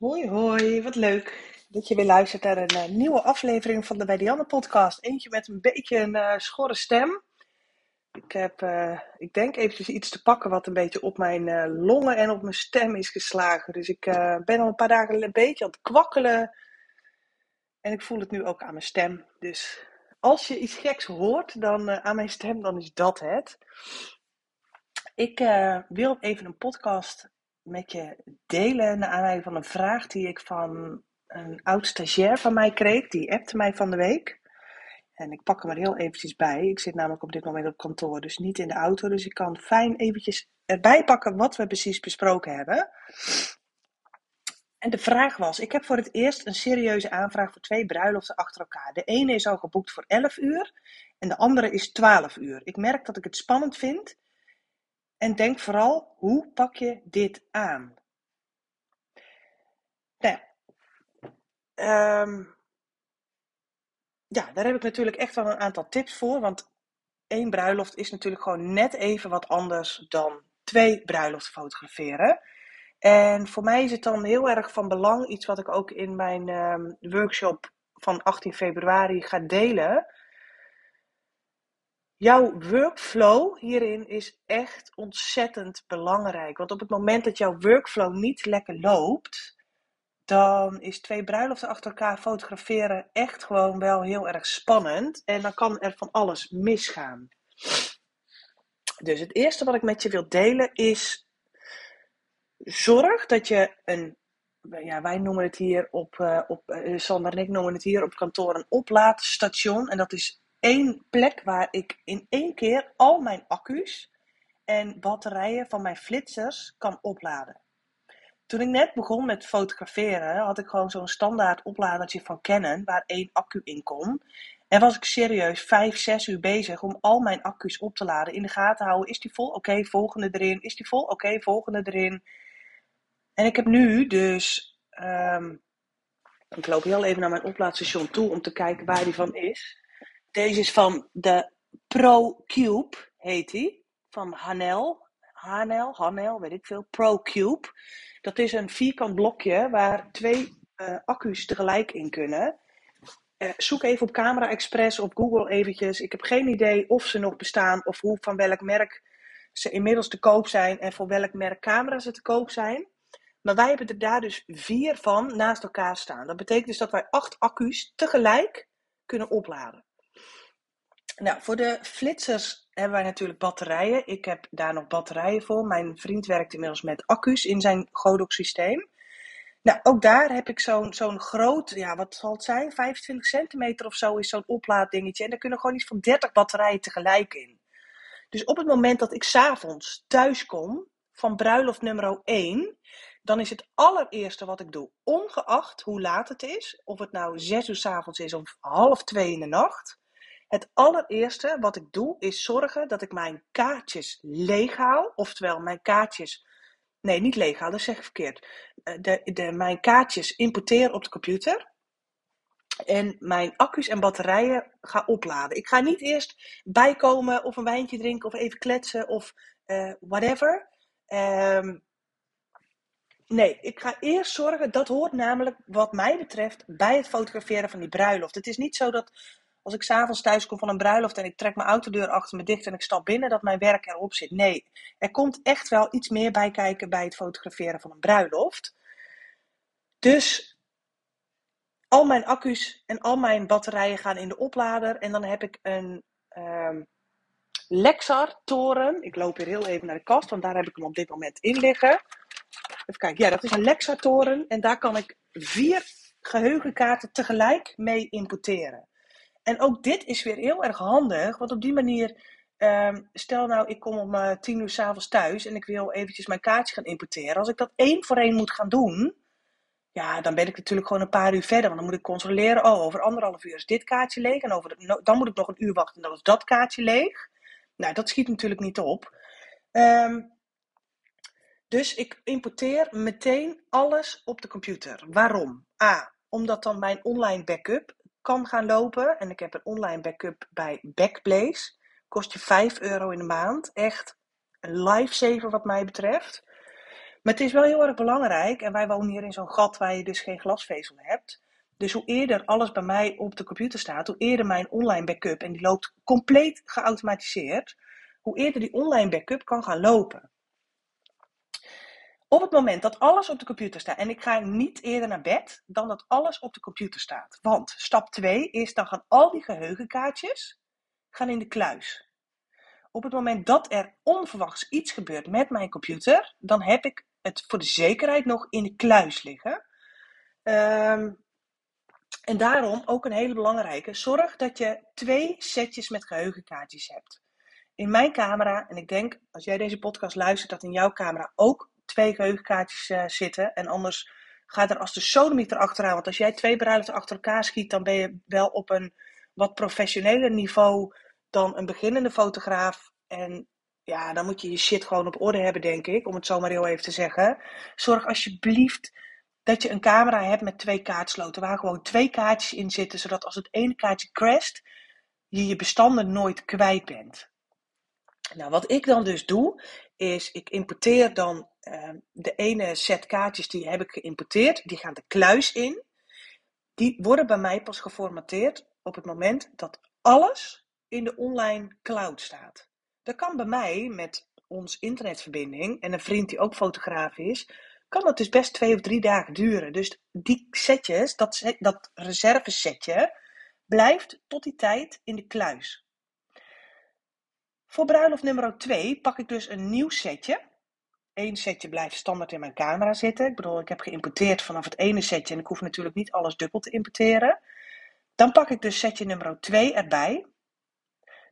Hoi, hoi, wat leuk dat je weer luistert naar een eh, nieuwe aflevering van de Bij podcast. Eentje met een beetje een uh, schorre stem. Ik heb, uh, ik denk eventjes iets te pakken wat een beetje op mijn longen en op mijn stem is geslagen. Dus ik ben al een paar dagen een beetje aan het kwakkelen. En ik voel het nu ook aan mijn stem. Dus als je iets geks hoort dan, aan mijn stem, dan is dat het. Ik wil even een podcast met je delen naar aanleiding van een vraag die ik van een oud stagiair van mij kreeg. Die appte mij van de week. En ik pak hem er heel eventjes bij. Ik zit namelijk op dit moment op kantoor, dus niet in de auto. Dus ik kan fijn eventjes erbij pakken wat we precies besproken hebben. En de vraag was: ik heb voor het eerst een serieuze aanvraag voor twee bruiloften achter elkaar. De ene is al geboekt voor 11 uur en de andere is 12 uur. Ik merk dat ik het spannend vind en denk vooral, hoe pak je dit aan? Nou ja, um, ja, daar heb ik natuurlijk echt wel een aantal tips voor. Want één bruiloft is natuurlijk gewoon net even wat anders dan twee bruiloften fotograferen. En voor mij is het dan heel erg van belang, iets wat ik ook in mijn um, workshop van 18 februari ga delen Jouw workflow hierin is echt ontzettend belangrijk. Want op het moment dat jouw workflow niet lekker loopt, dan is twee bruiloften achter elkaar fotograferen echt gewoon wel heel erg spannend. En dan kan er van alles misgaan. Dus het eerste wat ik met je wil delen is: zorg dat je een. Ja, wij noemen het hier op, uh, op uh, Sander en ik noemen het hier op kantoor een oplaadstation. En dat is één plek waar ik in één keer al mijn accu's en batterijen van mijn flitsers kan opladen. Toen ik net begon met fotograferen, had ik gewoon zo'n standaard opladertje van Canon waar één accu in kon. En was ik serieus 5, 6 uur bezig om al mijn accu's op te laden. In de gaten houden, is die vol? Oké, volgende erin. Is die vol? Oké, volgende erin. En ik heb nu dus, um, ik loop heel even naar mijn oplaadstation toe om te kijken waar die van is. Deze is van de ProCube, heet die. Van Hanel. Hanel, Hanel, weet ik veel. ProCube. Dat is een vierkant blokje waar twee uh, accu's tegelijk in kunnen. Uh, zoek even op Camera Express op Google eventjes. Ik heb geen idee of ze nog bestaan of hoe, van welk merk ze inmiddels te koop zijn en voor welk merk camera's ze te koop zijn. Maar wij hebben er daar dus vier van naast elkaar staan. Dat betekent dus dat wij acht accu's tegelijk kunnen opladen. Nou, voor de flitsers hebben wij natuurlijk batterijen. Ik heb daar nog batterijen voor. Mijn vriend werkt inmiddels met accu's in zijn Godox systeem. Nou, ook daar heb ik zo'n zo'n groot, ja, wat zal het zijn? 25 centimeter of zo is zo'n oplaaddingetje. En daar kunnen gewoon iets van 30 batterijen tegelijk in. Dus op het moment dat ik s'avonds thuis kom van bruiloft nummer 1, dan is het allereerste wat ik doe, ongeacht hoe laat het is, of het nou 6 uur s'avonds is of half 2 in de nacht, het allereerste wat ik doe is zorgen dat ik mijn kaartjes leeg haal. Oftewel, mijn kaartjes. Nee, niet leeg haal, dat zeg ik verkeerd. Eh, de, de, mijn kaartjes importeer op de computer. En mijn accu's en batterijen ga opladen. Ik ga niet eerst bijkomen of een wijntje drinken of even kletsen of uh, whatever. Um, Nee, ik ga eerst zorgen, dat hoort namelijk wat mij betreft bij het fotograferen van die bruiloft. Het is niet zo dat als ik s'avonds thuis kom van een bruiloft en ik trek mijn autodeur achter me dicht en ik stap binnen, dat mijn werk erop zit. Nee, er komt echt wel iets meer bij kijken bij het fotograferen van een bruiloft. Dus al mijn accu's en al mijn batterijen gaan in de oplader. En dan heb ik een um, Lexar-toren. Ik loop hier heel even naar de kast, want daar heb ik hem op dit moment in liggen. Even kijken. Ja, dat is een Lexar-toren. En daar kan ik vier geheugenkaarten tegelijk mee importeren. En ook dit is weer heel erg handig, want op die manier, um, stel nou ik kom om uh, tien uur s'avonds thuis en ik wil eventjes mijn kaartje gaan importeren. Als ik dat één voor één moet gaan doen, ja, dan ben ik natuurlijk gewoon een paar uur verder. Want dan moet ik controleren, oh, over anderhalf uur is dit kaartje leeg. En over dan moet ik nog een uur wachten en dan is dat kaartje leeg. Nou, dat schiet natuurlijk niet op. Um, dus ik importeer meteen alles op de computer. Waarom? A, omdat dan mijn online backup kan gaan lopen. En ik heb een online backup bij Backblaze. Kost je 5 euro in de maand. Echt een lifesaver wat mij betreft. Maar het is wel heel erg belangrijk, en wij wonen hier in zo'n gat waar je dus geen glasvezel hebt. Dus hoe eerder alles bij mij op de computer staat, hoe eerder mijn online backup, en die loopt compleet geautomatiseerd, hoe eerder die online backup kan gaan lopen. Op het moment dat alles op de computer staat, en ik ga niet eerder naar bed dan dat alles op de computer staat. Want stap 2 is, dan gaan al die geheugenkaartjes gaan in de kluis. Op het moment dat er onverwachts iets gebeurt met mijn computer, dan heb ik het voor de zekerheid nog in de kluis liggen. Um, en daarom ook een hele belangrijke, zorg dat je twee setjes met geheugenkaartjes hebt. In mijn camera, en ik denk als jij deze podcast luistert, dat in jouw camera ook twee geheugenkaartjes uh, zitten. En anders gaat er als de sodomieter achteraan. Want als jij twee bruiloften achter elkaar schiet, dan ben je wel op een wat professioneler niveau dan een beginnende fotograaf. En ja, dan moet je je shit gewoon op orde hebben, denk ik, om het zo maar heel even te zeggen. Zorg alsjeblieft dat je een camera hebt met twee kaartsloten, waar gewoon twee kaartjes in zitten, zodat als het ene kaartje crasht, je je bestanden nooit kwijt bent. Nou, wat ik dan dus doe, is ik importeer dan de ene set kaartjes die heb ik geïmporteerd, die gaan de kluis in. Die worden bij mij pas geformateerd op het moment dat alles in de online cloud staat. Dat kan bij mij met ons internetverbinding en een vriend die ook fotograaf is, kan het dus best twee of drie dagen duren. Dus die setjes, dat, dat reservesetje, blijft tot die tijd in de kluis. Voor bruiloft nummer 2 pak ik dus een nieuw setje. Eén setje blijft standaard in mijn camera zitten. Ik bedoel, ik heb geïmporteerd vanaf het ene setje en ik hoef natuurlijk niet alles dubbel te importeren. Dan pak ik dus setje nummer 2 erbij.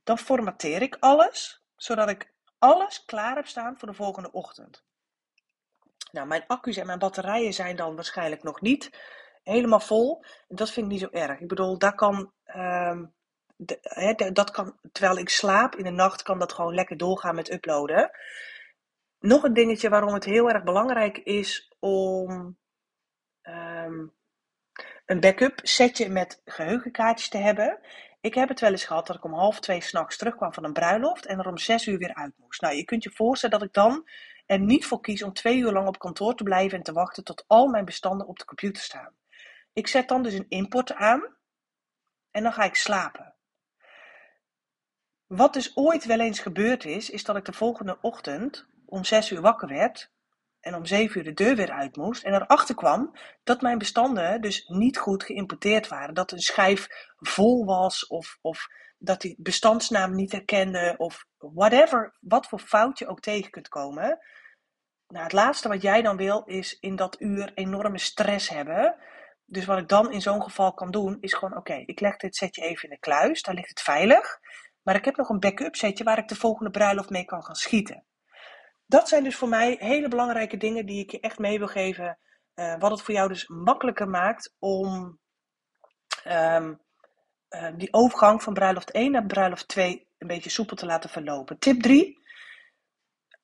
Dan formateer ik alles, zodat ik alles klaar heb staan voor de volgende ochtend. Nou, mijn accu's en mijn batterijen zijn dan waarschijnlijk nog niet helemaal vol. Dat vind ik niet zo erg. Ik bedoel, kan, de, dat kan, terwijl ik slaap in de nacht, kan dat gewoon lekker doorgaan met uploaden. Nog een dingetje waarom het heel erg belangrijk is om um, een backup setje met geheugenkaartjes te hebben. Ik heb het wel eens gehad dat ik om half twee s'nachts terugkwam van een bruiloft en er om zes uur weer uit moest. Nou, je kunt je voorstellen dat ik dan er niet voor kies om twee uur lang op kantoor te blijven en te wachten tot al mijn bestanden op de computer staan. Ik zet dan dus een import aan en dan ga ik slapen. Wat dus ooit wel eens gebeurd is, is dat ik de volgende ochtend om zes uur wakker werd en om zeven uur de deur weer uit moest en erachter kwam dat mijn bestanden dus niet goed geïmporteerd waren. Dat een schijf vol was of, of dat die bestandsnaam niet herkende of whatever, wat voor fout je ook tegen kunt komen. Nou, het laatste wat jij dan wil is in dat uur enorme stress hebben. Dus wat ik dan in zo'n geval kan doen, is gewoon: oké, ik leg dit setje even in de kluis, daar ligt het veilig. Maar ik heb nog een backup setje waar ik de volgende bruiloft mee kan gaan schieten. Dat zijn dus voor mij hele belangrijke dingen die ik je echt mee wil geven. Uh, wat het voor jou dus makkelijker maakt om um, uh, die overgang van bruiloft 1 naar bruiloft 2 een beetje soepel te laten verlopen. Tip 3.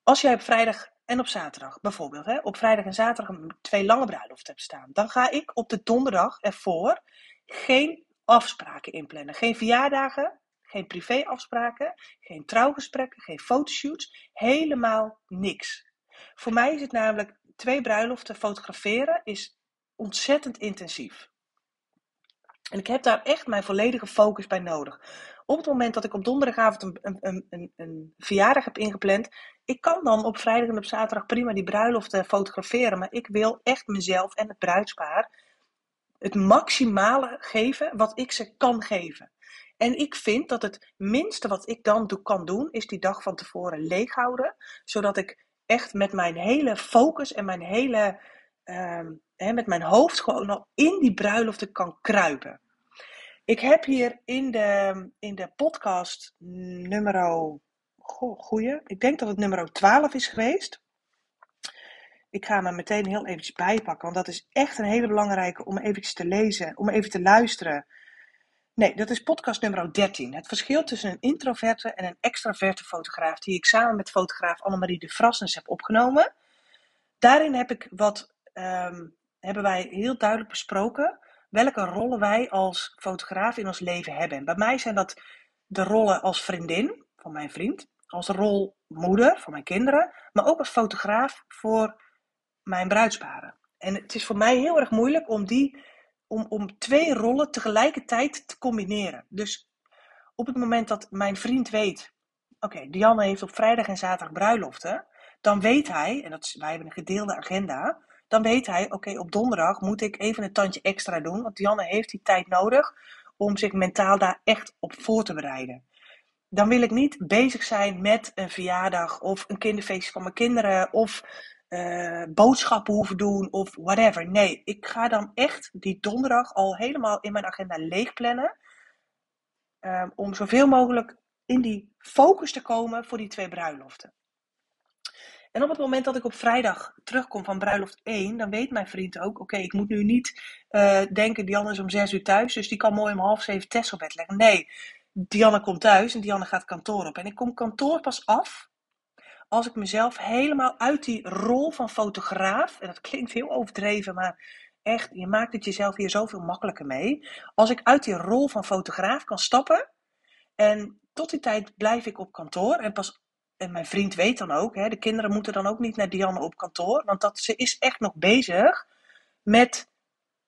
Als jij op vrijdag en op zaterdag bijvoorbeeld, hè, op vrijdag en zaterdag twee lange bruiloften hebt staan, dan ga ik op de donderdag ervoor geen afspraken inplannen. Geen verjaardagen, geen privéafspraken, geen trouwgesprekken, geen fotoshoots, helemaal niks. Voor mij is het namelijk twee bruiloften fotograferen is ontzettend intensief. En ik heb daar echt mijn volledige focus bij nodig. Op het moment dat ik op donderdagavond een, een, een, een verjaardag heb ingepland, ik kan dan op vrijdag en op zaterdag prima die bruiloft fotograferen. Maar ik wil echt mezelf en het bruidspaar het maximale geven wat ik ze kan geven. En ik vind dat het minste wat ik dan kan doen, is die dag van tevoren leeghouden. Zodat ik echt met mijn hele focus en mijn hele, uh, hè, met mijn hoofd gewoon al in die bruiloften kan kruipen. Ik heb hier in de, in de podcast nummer, goeie, ik denk dat het nummer 12 is geweest. Ik ga hem meteen heel eventjes bijpakken, want dat is echt een hele belangrijke om eventjes te lezen, om even te luisteren. Nee, dat is podcast nummer 13. Het verschil tussen een introverte en een extraverte fotograaf, die ik samen met fotograaf Annemarie de Frassens heb opgenomen. Daarin heb ik wat, um, hebben wij heel duidelijk besproken welke rollen wij als fotograaf in ons leven hebben. En bij mij zijn dat de rollen als vriendin van mijn vriend, als rol moeder voor mijn kinderen, maar ook als fotograaf voor mijn bruidsparen. En het is voor mij heel erg moeilijk om, die, om, om twee rollen tegelijkertijd te combineren. Dus op het moment dat mijn vriend weet, oké, Dianne heeft op vrijdag en zaterdag bruiloften, dan weet hij, en dat is, wij hebben een gedeelde agenda, dan weet hij, oké, op donderdag moet ik even een tandje extra doen, want Dianne heeft die tijd nodig om zich mentaal daar echt op voor te bereiden. Dan wil ik niet bezig zijn met een verjaardag of een kinderfeestje van mijn kinderen of uh, boodschappen hoeven doen of whatever. Nee, ik ga dan echt die donderdag al helemaal in mijn agenda leegplannen. Um, om zoveel mogelijk in die focus te komen voor die twee bruiloften. En op het moment dat ik op vrijdag terugkom van bruiloft 1, dan weet mijn vriend ook: oké, ik moet nu niet uh, denken, Dianne is om 6 uur thuis, dus die kan mooi om half zeven Tess op bed leggen. Nee, Dianne komt thuis en Dianne gaat kantoor op. En ik kom kantoor pas af als ik mezelf helemaal uit die rol van fotograaf, en dat klinkt heel overdreven, maar echt, je maakt het jezelf hier zoveel makkelijker mee. Als ik uit die rol van fotograaf kan stappen en tot die tijd blijf ik op kantoor en pas en mijn vriend weet dan ook, hè, de kinderen moeten dan ook niet naar Dianne op kantoor, want dat, ze is echt nog bezig met,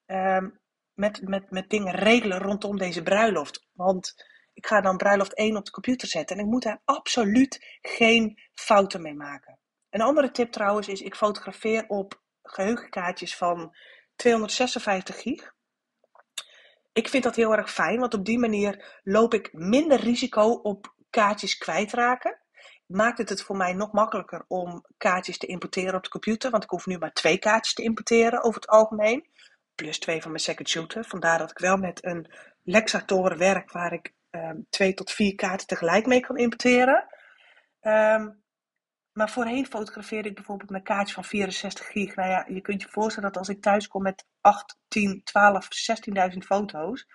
um, met, met, met dingen regelen rondom deze bruiloft. Want ik ga dan bruiloft 1 op de computer zetten en ik moet daar absoluut geen fouten mee maken. Een andere tip trouwens is, ik fotografeer op geheugenkaartjes van 256 gig. Ik vind dat heel erg fijn, want op die manier loop ik minder risico op kaartjes kwijtraken maakt het het voor mij nog makkelijker om kaartjes te importeren op de computer. Want ik hoef nu maar twee kaartjes te importeren over het algemeen. Plus twee van mijn second shooter. Vandaar dat ik wel met een Lexatoren werk waar ik um, twee tot vier kaarten tegelijk mee kan importeren. Um, maar voorheen fotografeerde ik bijvoorbeeld mijn kaartje van 64 gig. Nou ja, je kunt je voorstellen dat als ik thuis kom met 8, 10, 12, 16.000 foto's,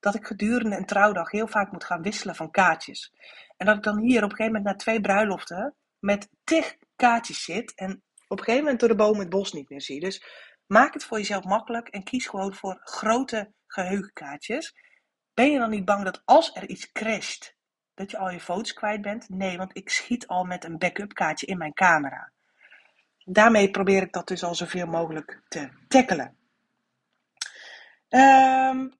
dat ik gedurende een trouwdag heel vaak moet gaan wisselen van kaartjes. En dat ik dan hier op een gegeven moment na twee bruiloften met tig kaartjes zit en op een gegeven moment door de boom het bos niet meer zie. Dus maak het voor jezelf makkelijk en kies gewoon voor grote geheugenkaartjes. Ben je dan niet bang dat als er iets crasht, dat je al je foto's kwijt bent? Nee, want ik schiet al met een backup kaartje in mijn camera. Daarmee probeer ik dat dus al zoveel mogelijk te tackelen. Um,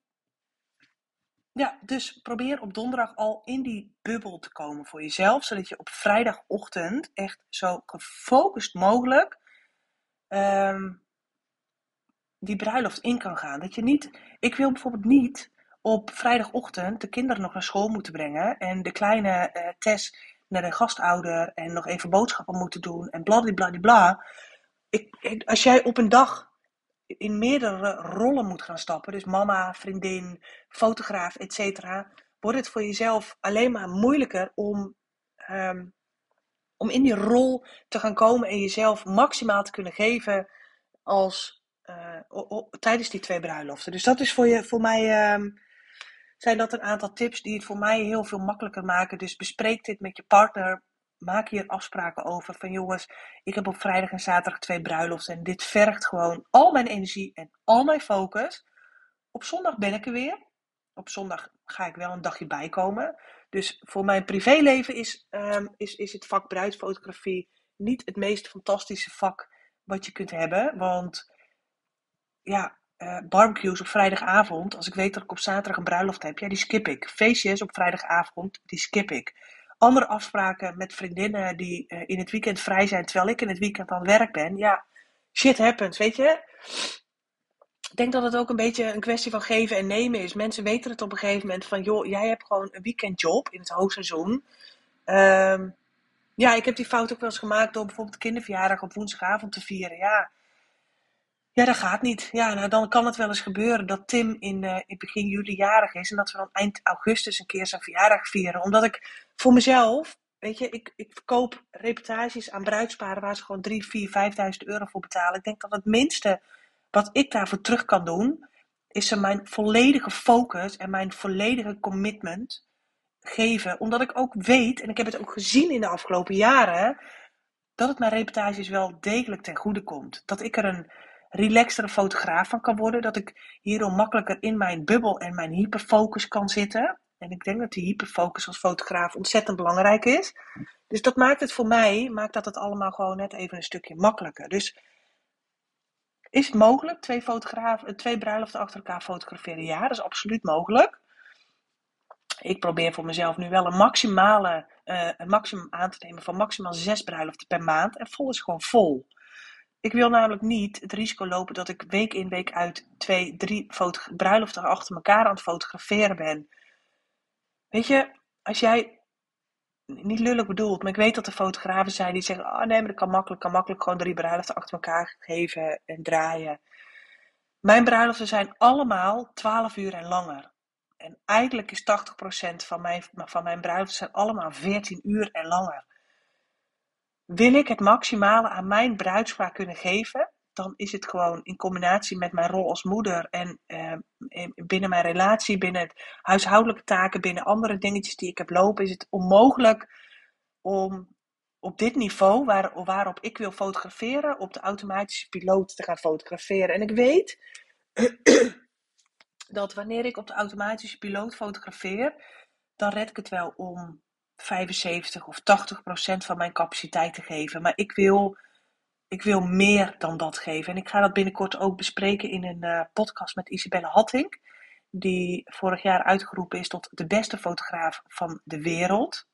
ja, dus probeer op donderdag al in die bubbel te komen voor jezelf, zodat je op vrijdagochtend echt zo gefocust mogelijk um, die bruiloft in kan gaan. Dat je niet, ik wil bijvoorbeeld niet op vrijdagochtend de kinderen nog naar school moeten brengen en de kleine uh, Tess naar de gastouder en nog even boodschappen moeten doen en bladibladibla. Ik, ik, als jij op een dag in meerdere rollen moet gaan stappen, dus mama, vriendin, fotograaf, etc., wordt het voor jezelf alleen maar moeilijker om, um, om in die rol te gaan komen en jezelf maximaal te kunnen geven als, uh, tijdens die twee bruiloften. Dus dat is voor, je, voor mij, um, zijn dat een aantal tips die het voor mij heel veel makkelijker maken. Dus bespreek dit met je partner maak hier afspraken over. Van jongens, ik heb op vrijdag en zaterdag twee bruiloften. En dit vergt gewoon al mijn energie en al mijn focus. Op zondag ben ik er weer. Op zondag ga ik wel een dagje bijkomen. Dus voor mijn privéleven is, um, is, is het vak bruidsfotografie niet het meest fantastische vak wat je kunt hebben. Want ja, uh, barbecues op vrijdagavond, als ik weet dat ik op zaterdag een bruiloft heb, ja, die skip ik. Feestjes op vrijdagavond, die skip ik andere afspraken met vriendinnen die uh, in het weekend vrij zijn, terwijl ik in het weekend aan het werk ben. Ja, shit happens, weet je. Ik denk dat het ook een beetje een kwestie van geven en nemen is. Mensen weten het op een gegeven moment van, joh, jij hebt gewoon een weekendjob in het hoogseizoen. Um, ja, ik heb die fout ook wel eens gemaakt door bijvoorbeeld kinderverjaardag op woensdagavond te vieren. Ja, ja, dat gaat niet. Ja, nou, dan kan het wel eens gebeuren dat Tim in, uh, in begin juli jarig is. En dat we dan eind augustus een keer zijn verjaardag vieren. Omdat ik voor mezelf, weet je, ik, ik verkoop reportages aan bruidsparen waar ze gewoon 3, 4, 5.000 euro voor betalen. Ik denk dat het minste wat ik daarvoor terug kan doen, is ze mijn volledige focus en mijn volledige commitment geven. Omdat ik ook weet, en ik heb het ook gezien in de afgelopen jaren, dat het mijn reportages wel degelijk ten goede komt. Dat ik er een relaxtere fotograaf van kan worden. Dat ik hierdoor makkelijker in mijn bubbel en mijn hyperfocus kan zitten. En ik denk dat die hyperfocus als fotograaf ontzettend belangrijk is. Dus dat maakt het voor mij, maakt dat het allemaal gewoon net even een stukje makkelijker. Dus Is het mogelijk, twee, fotografen, twee bruiloften achter elkaar fotograferen? Ja, dat is absoluut mogelijk. Ik probeer voor mezelf nu wel een maximale uh, een maximum aan te nemen van maximaal zes bruiloften per maand. En vol is gewoon vol. Ik wil namelijk niet het risico lopen dat ik week in week uit twee, drie bruiloften achter elkaar aan het fotograferen ben. Weet je, als jij niet lullig bedoeld, maar ik weet dat er fotografen zijn die zeggen: Oh nee, maar dat kan makkelijk, kan makkelijk gewoon drie bruiloften achter elkaar geven en draaien. Mijn bruiloften zijn allemaal 12 uur en langer. En eigenlijk is 80% van mijn, van mijn bruiloften zijn allemaal 14 uur en langer. Wil ik het maximale aan mijn bruidspaar kunnen geven, dan is het gewoon in combinatie met mijn rol als moeder en eh, binnen mijn relatie, binnen het huishoudelijke taken, binnen andere dingetjes die ik heb lopen, is het onmogelijk om op dit niveau, waar, waarop ik wil fotograferen, op de automatische piloot te gaan fotograferen. En ik weet dat wanneer ik op de automatische piloot fotografeer, dan red ik het wel om 75 of 80 procent van mijn capaciteit te geven. Maar ik wil, ik wil meer dan dat geven. En ik ga dat binnenkort ook bespreken in een uh, podcast met Isabelle Hatting. Die vorig jaar uitgeroepen is tot de beste fotograaf van de wereld.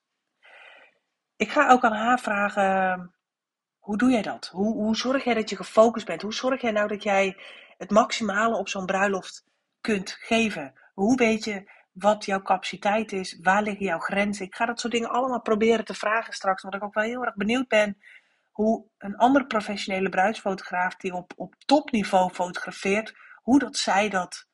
Ik ga ook aan haar vragen: hoe doe jij dat? Hoe, hoe zorg jij dat je gefocust bent? Hoe zorg jij nou dat jij het maximale op zo'n bruiloft kunt geven? Hoe weet je wat jouw capaciteit is, waar liggen jouw grenzen. Ik ga dat soort dingen allemaal proberen te vragen straks, omdat ik ook wel heel erg benieuwd ben hoe een andere professionele bruidsfotograaf die op, op topniveau fotografeert, hoe dat zij dat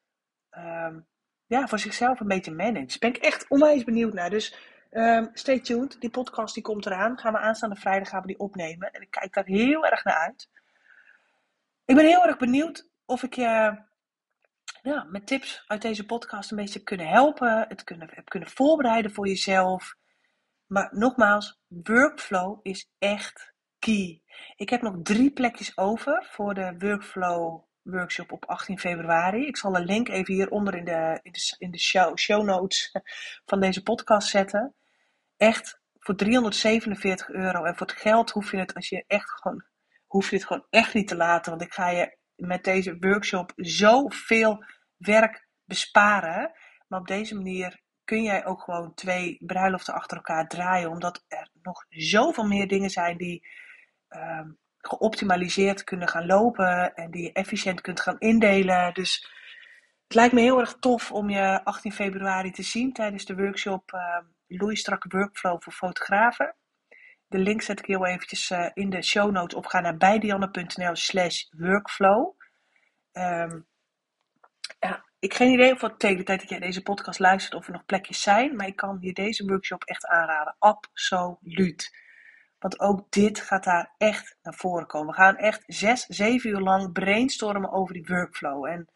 ehm, ja, voor zichzelf een beetje managt. Ben ik echt onwijs benieuwd naar. Dus um, stay tuned, die podcast die komt eraan. Gaan we aanstaande vrijdag gaan we die opnemen. En ik kijk daar heel erg naar uit. Ik ben heel erg benieuwd of ik je ja, met tips uit deze podcast een beetje kunnen helpen. Het kunnen, heb kunnen voorbereiden voor jezelf. Maar nogmaals, workflow is echt key. Ik heb nog drie plekjes over voor de workflow workshop op 18 februari. Ik zal een link even hieronder in de, in de, in de show, show notes van deze podcast zetten. Echt voor 347 euro. En voor het geld hoef je het als je echt gewoon hoef je het gewoon echt niet te laten. Want ik ga je met deze workshop zoveel werk besparen. Maar op deze manier kun jij ook gewoon twee bruiloften achter elkaar draaien. Omdat er nog zoveel meer dingen zijn die uh, geoptimaliseerd kunnen gaan lopen. En die je efficiënt kunt gaan indelen. Dus het lijkt me heel erg tof om je 18 februari te zien tijdens de workshop uh, Strakke Workflow voor fotografen. De link zet ik heel eventjes uh, in de show notes op. Ga naar bijdianne.nl slash workflow. Um, ja, ik geen idee of wat tegen de tijd dat jij deze podcast luistert of er nog plekjes zijn. Maar ik kan je deze workshop echt aanraden. Absoluut. Want ook dit gaat daar echt naar voren komen. We gaan echt zes, zeven uur lang brainstormen over die workflow. En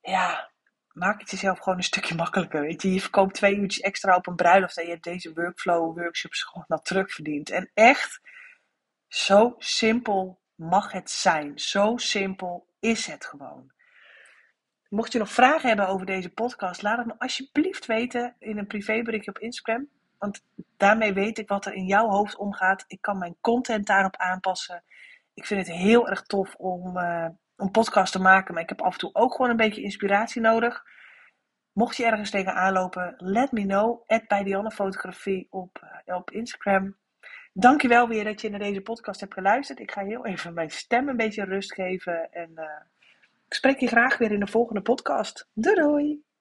ja, maak het jezelf gewoon een stukje makkelijker. Weet je, je verkoopt twee uurtjes extra op een bruiloft en je hebt deze workflow workshops gewoon naar terugverdiend. En echt, zo simpel mag het zijn. Zo simpel is het gewoon. Mocht je nog vragen hebben over deze podcast, laat het me alsjeblieft weten in een privéberichtje op Instagram. Want daarmee weet ik wat er in jouw hoofd omgaat. Ik kan mijn content daarop aanpassen. Ik vind het heel erg tof om uh, een podcast te maken. Maar ik heb af en toe ook gewoon een beetje inspiratie nodig. Mocht je ergens tegen aanlopen, let me know. Add bij Dianne Fotografie op, uh, op Instagram. Dankjewel weer dat je naar deze podcast hebt geluisterd. Ik ga heel even mijn stem een beetje rust geven. En uh, ik spreek je graag weer in de volgende podcast. Doei doei!